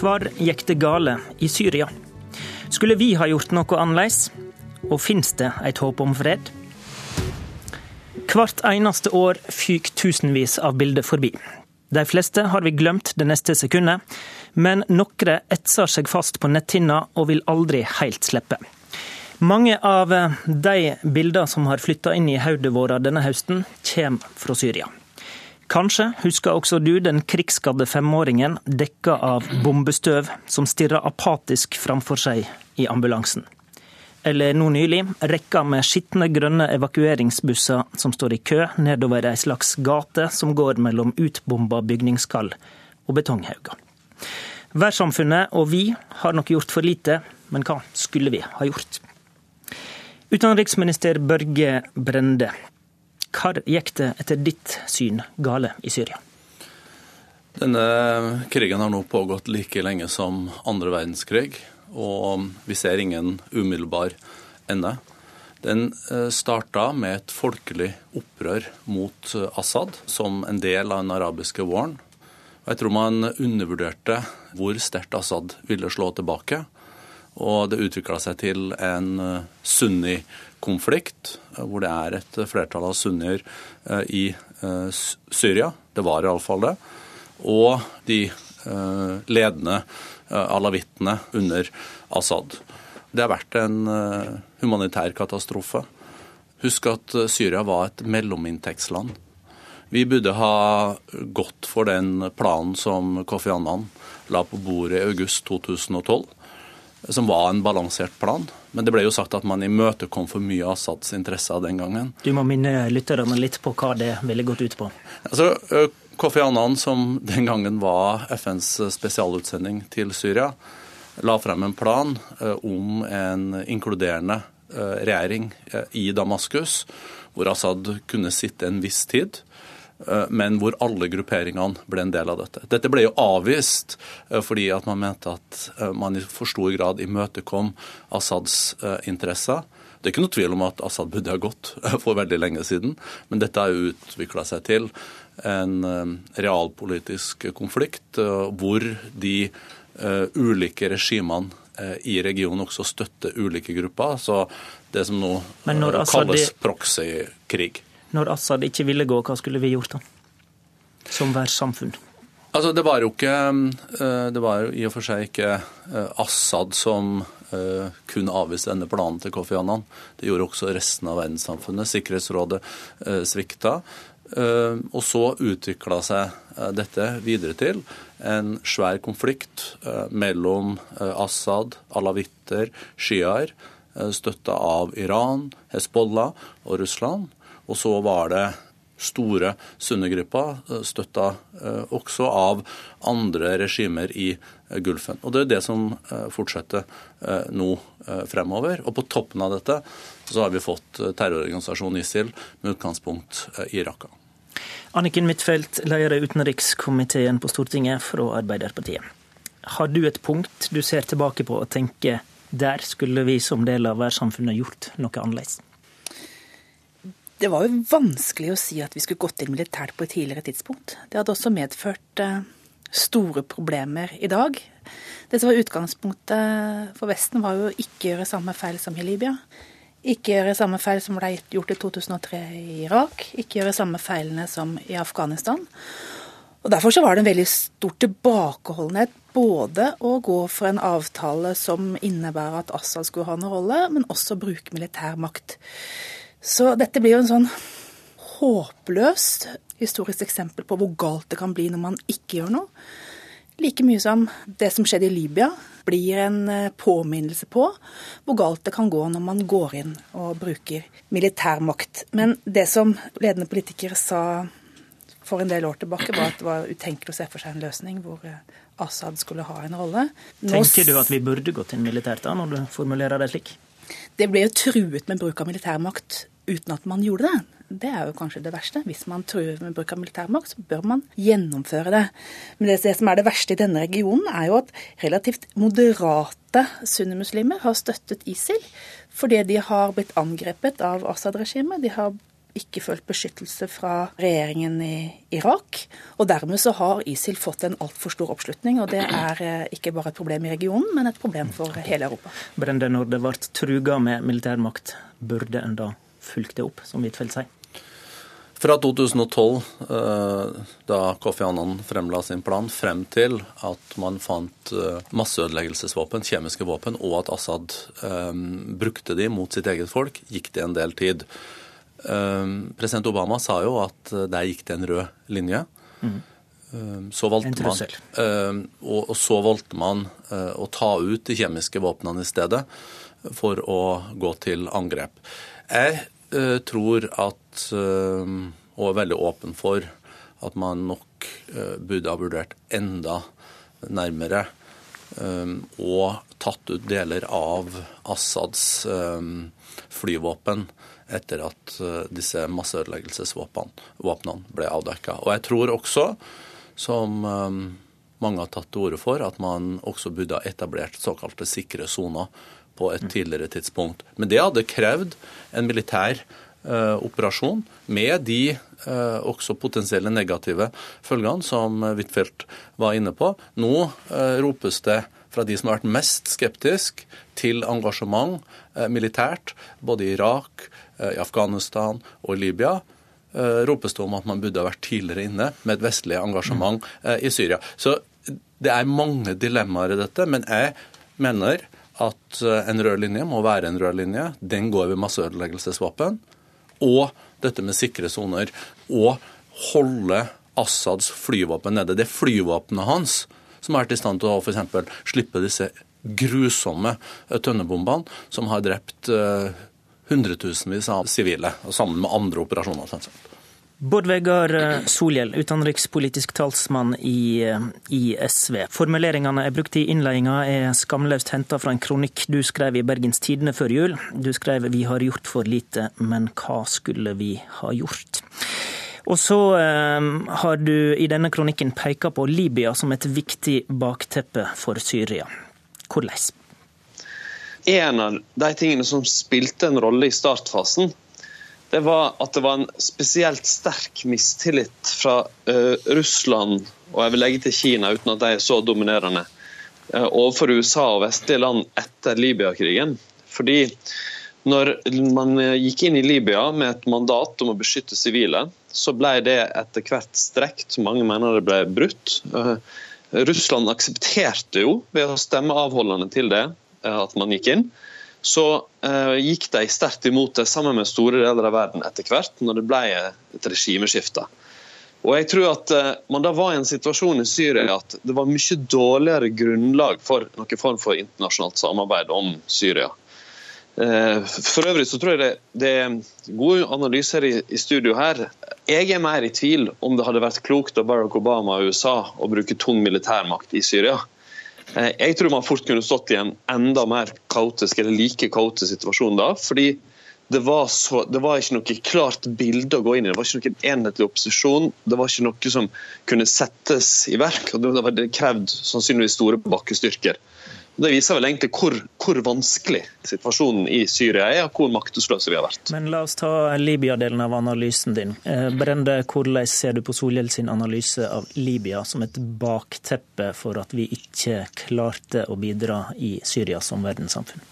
Hvor gikk det gale i Syria? Skulle vi ha gjort noe annerledes? Og fins det et håp om fred? Hvert eneste år fyker tusenvis av bilder forbi. De fleste har vi glemt det neste sekundet, men noen etser seg fast på netthinna og vil aldri helt slippe. Mange av de bildene som har flytta inn i hodet vårt denne høsten, kommer fra Syria. Kanskje husker også du den krigsskadde femåringen dekka av bombestøv som stirrer apatisk framfor seg i ambulansen. Eller nå nylig rekka med skitne grønne evakueringsbusser som står i kø nedover ei slags gate som går mellom utbomba bygningskall og betonghauger. Værsamfunnet og vi har nok gjort for lite, men hva skulle vi ha gjort? Utenriksminister Børge Brende, hvor gikk det etter ditt syn gale i Syria? Denne krigen har nå pågått like lenge som andre verdenskrig, og vi ser ingen umiddelbar ende. Den eh, starta med et folkelig opprør mot eh, Assad som en del av den arabiske våren. Jeg tror man undervurderte hvor sterkt Assad ville slå tilbake. Og det utvikla seg til en eh, sunni-konflikt, eh, hvor det er et flertall av sunnier eh, i Syria. Det var iallfall det. Og de ledende alawittene under Assad. Det har vært en humanitær katastrofe. Husk at Syria var et mellominntektsland. Vi burde ha gått for den planen som Kofi Annan la på bordet i august 2012 som var en balansert plan. Men det ble jo sagt at man imøtekom for mye av Assads interesser den gangen. Du må minne lytterne litt på hva det ville gått ut på. Altså, Kofi Annan, som den gangen var FNs spesialutsending til Syria, la frem en plan om en inkluderende regjering i Damaskus, hvor Assad kunne sitte en viss tid. Eh, men hvor alle grupperingene ble en del av dette. Dette ble jo avvist eh, fordi at man mente at eh, man i for stor grad imøtekom Assads interesser. Det er ikke noe tvil om at Assad burde ha gått for veldig lenge siden, men dette har utvikla seg til en realpolitisk konflikt hvor de ulike regimene i regionen også støtter ulike grupper. Så det som nå kalles proxy-krig. Når Assad ikke ville gå, hva skulle vi gjort da? Som verdenssamfunn? Altså, det var jo ikke eh, Det var jo i og for seg ikke eh, Assad som eh, kunne avvise denne planen til Kofi Annan. Det gjorde også resten av verdenssamfunnet. Sikkerhetsrådet svikta. Og så utvikla seg dette videre til en svær konflikt mellom Assad, alawitter, sjiaer, støtta av Iran, Hezbollah og Russland. Og så var det store sunnigrupper, eh, støtta eh, også av andre regimer i eh, Gulfen. Og Det er det som fortsetter nå fremover. Og på toppen av dette så har vi fått terrororganisasjonen ISIL med utgangspunkt i Raqqa. Anniken Huitfeldt, leder i utenrikskomiteen på Stortinget fra Arbeiderpartiet. Har du et punkt du ser tilbake på og tenker der skulle vi som del av verdenssamfunnet gjort noe annerledes? Det var jo vanskelig å si at vi skulle gått inn militært på et tidligere tidspunkt. Det hadde også medført eh, store problemer i dag. Det som var utgangspunktet for Vesten, var jo ikke gjøre samme feil som i Libya. Ikke gjøre samme feil som ble gjort i 2003 i Irak. Ikke gjøre samme feilene som i Afghanistan. Og Derfor så var det en veldig stor tilbakeholdenhet både å gå for en avtale som innebærer at Assad skulle ha en rolle, men også bruke militær makt. Så dette blir jo en sånn håpløst historisk eksempel på hvor galt det kan bli når man ikke gjør noe. Like mye som det som skjedde i Libya, blir en eh, påminnelse på hvor galt det kan gå når man går inn og bruker militærmakt. Men det som ledende politikere sa for en del år tilbake, var at det var utenkelig å se for seg en løsning hvor eh, Assad skulle ha en rolle. Nå... Tenker du at vi burde gått inn militært da, når du formulerer det slik? Det ble jo truet med bruk av militærmakt uten at man gjorde det. Det er jo kanskje det verste. Hvis man truer med bruk av militærmakt, så bør man gjennomføre det. Men det, som er det verste i denne regionen, er jo at relativt moderate sunnimuslimer har støttet ISIL fordi de har blitt angrepet av Assad-regimet. De har ikke følt beskyttelse fra regjeringen i Irak. Og dermed så har ISIL fått en altfor stor oppslutning. Og det er eh, ikke bare et problem i regionen, men et problem for hele Europa. Brende, når det ble truga med militærmakt, burde en da fulgt det opp, som Huitfeldt sier? Fra 2012, eh, da Kofi Annan fremla sin plan, frem til at man fant eh, masseødeleggelsesvåpen, kjemiske våpen, og at Assad brukte de mot sitt eget folk, gikk det en del tid. Ehm, president Obama sa jo at eh, der gikk det en rød linje. Mm. Så valgte man, ehm, og, så valgte man eh, å ta ut de kjemiske våpnene i stedet for å gå til angrep. Jeg eh, tror at, og er veldig åpen for, at man nok burde ha vurdert enda nærmere og tatt ut deler av Assads flyvåpen etter at eh, disse masseødeleggelsesvåpnene ble avdekka. Og jeg tror også, som eh, mange har tatt til orde for, at man også burde ha etablert såkalte sikre soner på et tidligere tidspunkt. Men det hadde krevd en militær eh, operasjon med de eh, også potensielle negative følgene som Huitfeldt var inne på. Nå eh, ropes det fra de som har vært mest skeptisk til engasjement eh, militært, både i Irak, i Afghanistan og Libya, eh, ropes det om at man burde ha vært tidligere inne med et vestlig engasjement eh, i Syria. Så det er mange dilemmaer i dette, men jeg mener at en rød linje må være en rød linje. Den går ved masseødeleggelsesvåpen. Og dette med sikre soner. Og holde Assads flyvåpen nede. Det er flyvåpenet hans som har vært i stand til å f.eks. slippe disse grusomme tønnebombene som har drept hundretusenvis av sivile, sammen med andre operasjoner. Bård Vegar eh, Solhjell, utenrikspolitisk talsmann i, eh, i, SV. Formuleringene jeg brukte i innledninga er skamløst henta fra en kronikk du skrev i Bergens Tidende før jul. Du skrev 'Vi har gjort for lite, men hva skulle vi ha gjort'? Og så eh, har du i denne kronikken peka på Libya som et viktig bakteppe for Syria. Hvordan? En av de tingene som spilte en rolle i startfasen, det var at det var en spesielt sterk mistillit fra uh, Russland og jeg vil legge til Kina, uten at de er så dominerende, uh, overfor USA og vestlige land etter Libya-krigen. Fordi når man gikk inn i Libya med et mandat om å beskytte sivile, så ble det etter hvert strekt. Mange mener det ble brutt. Uh, Russland aksepterte jo ved å stemme avholdende til det Eh, at man gikk inn, så uh, gikk de sterkt imot det sammen med store deler av verden etter hvert, når det ble et regimeskifte. Og jeg tror at uh, man da var i en situasjon i Syria at det var mye dårligere grunnlag for noen form for internasjonalt samarbeid om Syria. For øvrig så tror jeg det, det er gode analyser i, i, studio her. Jeg er mer i tvil om det hadde vært klokt av Barack Obama og USA å bruke tung militærmakt i Syria. Eh, jeg tror man fort kunne stått i en enda mer kaotisk eller like kaotisk situasjon da. fordi det var, så, det var, ikke noe klart bilde å gå inn i. Det var ikke noen enhetlig opposisjon. Det var ikke noe som kunne settes i verk. og Det, det krevd sannsynligvis store bakkestyrker. Det viser vel egentlig hvor, hvor, vanskelig situasjonen i Syria er, og hvor maktesløse vi har vært. Men La oss ta Libya-delen av analysen din. Eh, Brende, hvordan ser du på Solhjell sin analyse av Libya som et bakteppe for at vi ikke klarte å bidra i Syria som verdenssamfunn?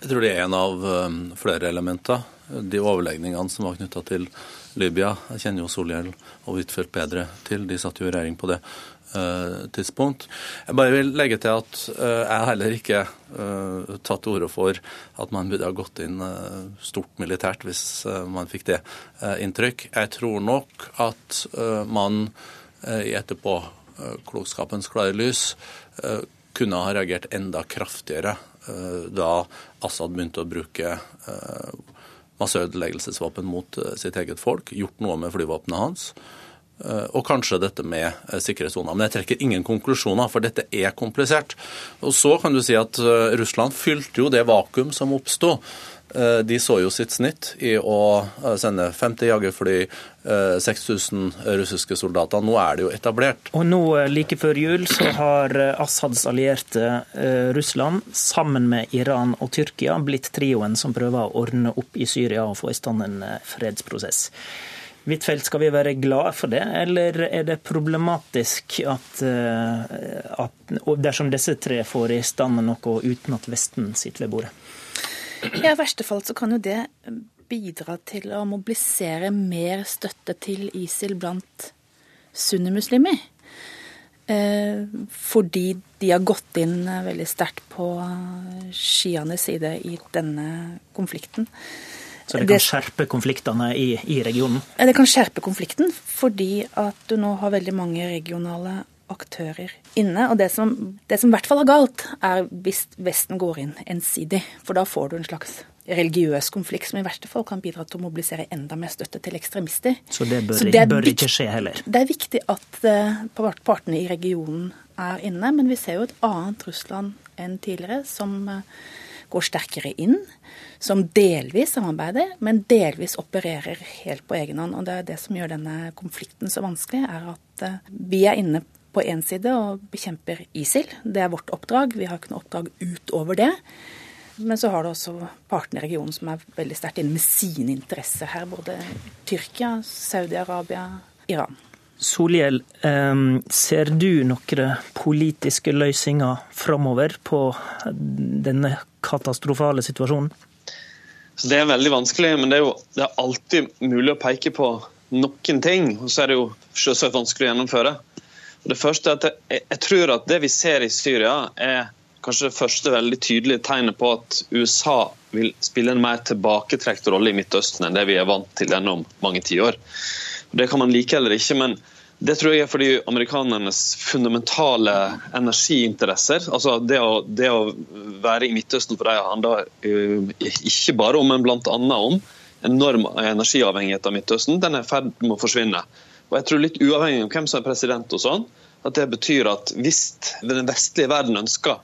Jeg tror det er en av eh, flere elementer. De overlegningene som var knytta til Libya. Jeg kjenner jo Solhjell og Huitfeldt bedre til, de satt jo i regjering på det Eh, tidspunkt. Jeg bare vil legge til at eh, jeg heller ikke uh, tatt til orde for at man burde ha gått inn stort militært, hvis man fikk det inntrykk. Jeg tror nok at man i etterpåklokskapens klare lys kunne ha reagert enda kraftigere da Assad begynte å bruke masseødeleggelsesvåpen mot sitt eget folk, gjort noe med flyvåpenet hans. Eh, og kanskje dette med eh, sikkerhetssoner. Men jeg trekker ingen konklusjoner, for dette er komplisert. Og så kan du si at eh, Russland fylte jo det vakuum som oppsto de så jo sitt snitt i å sende 50 jagerfly, 6000 russiske soldater. Nå er det jo etablert. Og nå, like før jul, så har Assads allierte Russland, sammen med Iran og Tyrkia, blitt trioen som prøver å ordne opp i Syria og få i stand en fredsprosess. Huitfeldt, skal vi være glade for det, eller er det problematisk at, eh, at dersom disse tre får i stand noe uten at Vesten sitter ved bordet? Ja, I verste fall så kan jo det bidra til å mobilisere mer støtte til ISIL blant sunnimuslimer. Eh, fordi de har gått inn veldig sterkt på sjianes side i denne konflikten. Så det kan skjerpe konfliktene i, i, regionen? Det kan skjerpe konflikten, fordi at du nå har veldig mange regionale aktører inne. Og det som, det som i hvert fall er galt, er hvis Vesten går inn ensidig. For da får du en slags religiøs konflikt som i verste fall kan bidra til å mobilisere enda mer støtte til ekstremister. Så det bør, Så det bør ikke skje heller? Det er viktig at uh, partene i regionen er inne, men vi ser jo et annet Russland enn tidligere, som uh, går sterkere inn, som delvis samarbeider, men delvis opererer helt på egen hånd. Og det er det som gjør denne konflikten så vanskelig, er at eh, vi er inne på én side og bekjemper ISIL. Det er vårt oppdrag. Vi har ikke noe oppdrag utover det. Men så har du også partene i regionen som er veldig sterkt inne med sine interesser her. Både Tyrkia, Saudi-Arabia, Iran. Solhjell, ser du noen politiske løsninger framover på denne katastrofale situasjonen? det er veldig vanskelig, men det er jo det er alltid mulig å peke på noen ting. Og så er det jo selvsagt vanskelig å gjennomføre. Det første er at jeg, jeg tror at det vi ser i Syria, er kanskje det første veldig tydelige tegnet på at USA vil spille en mer tilbaketrukket rolle i Midtøsten enn det vi er vant til gjennom mange tiår. Det kan man like eller ikke, men det tror jeg er fordi amerikanernes fundamentale energiinteresser altså Det å, det å være i Midtøsten for dem handler uh, ikke bare om, men bl.a. om enorm energiavhengighet av Midtøsten. Den er i ferd med å forsvinne. Og jeg tror litt Uavhengig av hvem som er president, og sånn, at det betyr at hvis den vestlige verden ønsker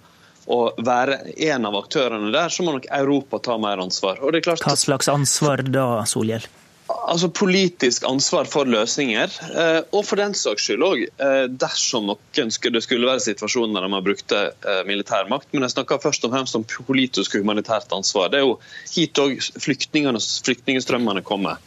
å være en av aktørene der, så må nok Europa ta mer ansvar. Hva slags ansvar da, Solhjell? altså politisk ansvar for løsninger, eh, og for den saks skyld òg eh, dersom noen skulle, det skulle være situasjoner der man brukte eh, militærmakt. Men jeg snakker først og fremst om politisk og humanitært ansvar. Det er jo hit òg flyktningstrømmene kommer.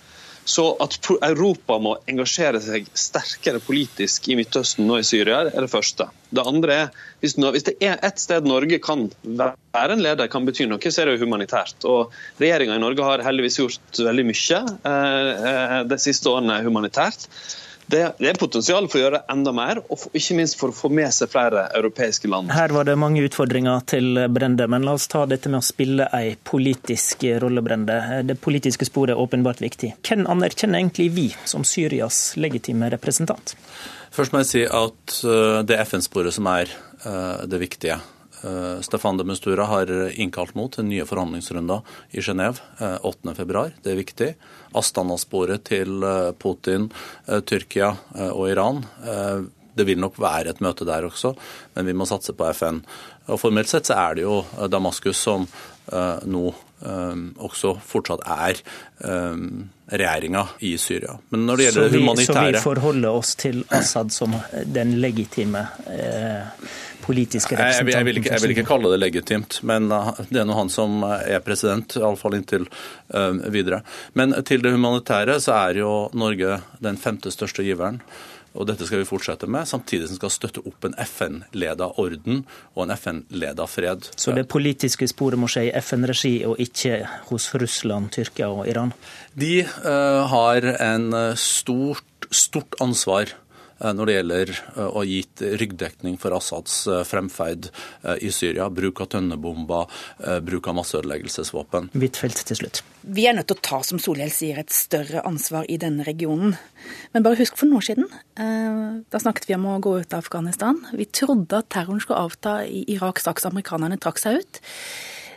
Så at Europa må engasjere seg sterkere politisk i Midtøsten og i Syria, er det første. Det andre er hvis, det er et sted Norge kan være en leder, kan bety noe, så er det humanitært. Og Regjeringa i Norge har heldigvis gjort veldig mye eh, eh de siste årene humanitært. Det, det, er potensial for å gjøre enda mer, og for, ikke minst for å få med seg flere europeiske land. Her var det mange utfordringer til Brende, men la oss ta dette med å spille ei politisk rolle, Brende. Det politiske sporet er åpenbart viktig. Hvem anerkjenner egentlig vi som Syrias legitime representant? Først må jeg si at eh, det er FN-sporet som er eh, det viktige. Eh, Stefan de Mistura har innkalt nå til nye forhandlingsrunder i Genéve 8.2. Eh, det er viktig. Astana-sporet til eh, Putin, Tyrkia og Iran. Det vil nok være et møte der også, men vi må satse på FN. Og Formelt sett så er det jo Damaskus som nå også fortsatt er regjeringa i Syria. Men når det gjelder det humanitære Så vi forholder oss til Assad som den legitime eh, politiske representanten? Jeg, jeg, vil ikke, jeg, vil ikke, kalle det legitimt, men uh, det er nå han som er president, iallfall inntil uh, videre. Men til det humanitære så er jo Norge den femte største giveren. Og dette skal vi fortsette med, samtidig som skal støtte opp en FN-leda orden og en FN-leda fred. Så det politiske sporet må skje i FN-regi og ikke hos Russland, Tyrkia og Iran? De uh, har en stort, stort ansvar Eh, når det gjelder eh, å gi ryggdekning for Assads eh, fremferd i Syria. Bruk av tønnebomber, bruk av masseødeleggelsesvåpen. Huitfeldt til slutt. Vi er nødt til å ta, som Solhjell sier, et større ansvar i denne regionen. Men bare husk for noen år siden. Da snakket vi om å gå ut av Afghanistan. Vi trodde at terroren skulle avta i Irak straks amerikanerne trakk seg ut.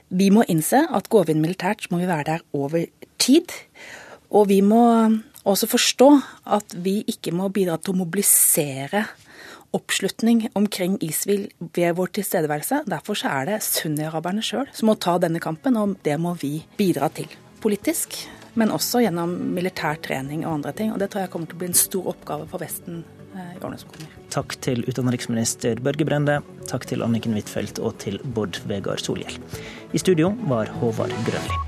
Vi må innse at går vi inn militært, så må vi være der over tid. Og vi må også forstå at vi ikke må bidra til å mobilisere oppslutning omkring isvil ved vår tilstedeværelse. Derfor er det sunniaraberne sjøl som må ta denne kampen, og det må vi bidra til. Politisk, men også gjennom militær trening og andre ting. Og det tror jeg kommer til å bli en stor oppgave for Vesten eh, i årene som kommer. Takk til utenriksminister Børge Brende, takk til Anniken Huitfeldt og til Bård Vegar Solhjell. I studio var Håvard Grønli.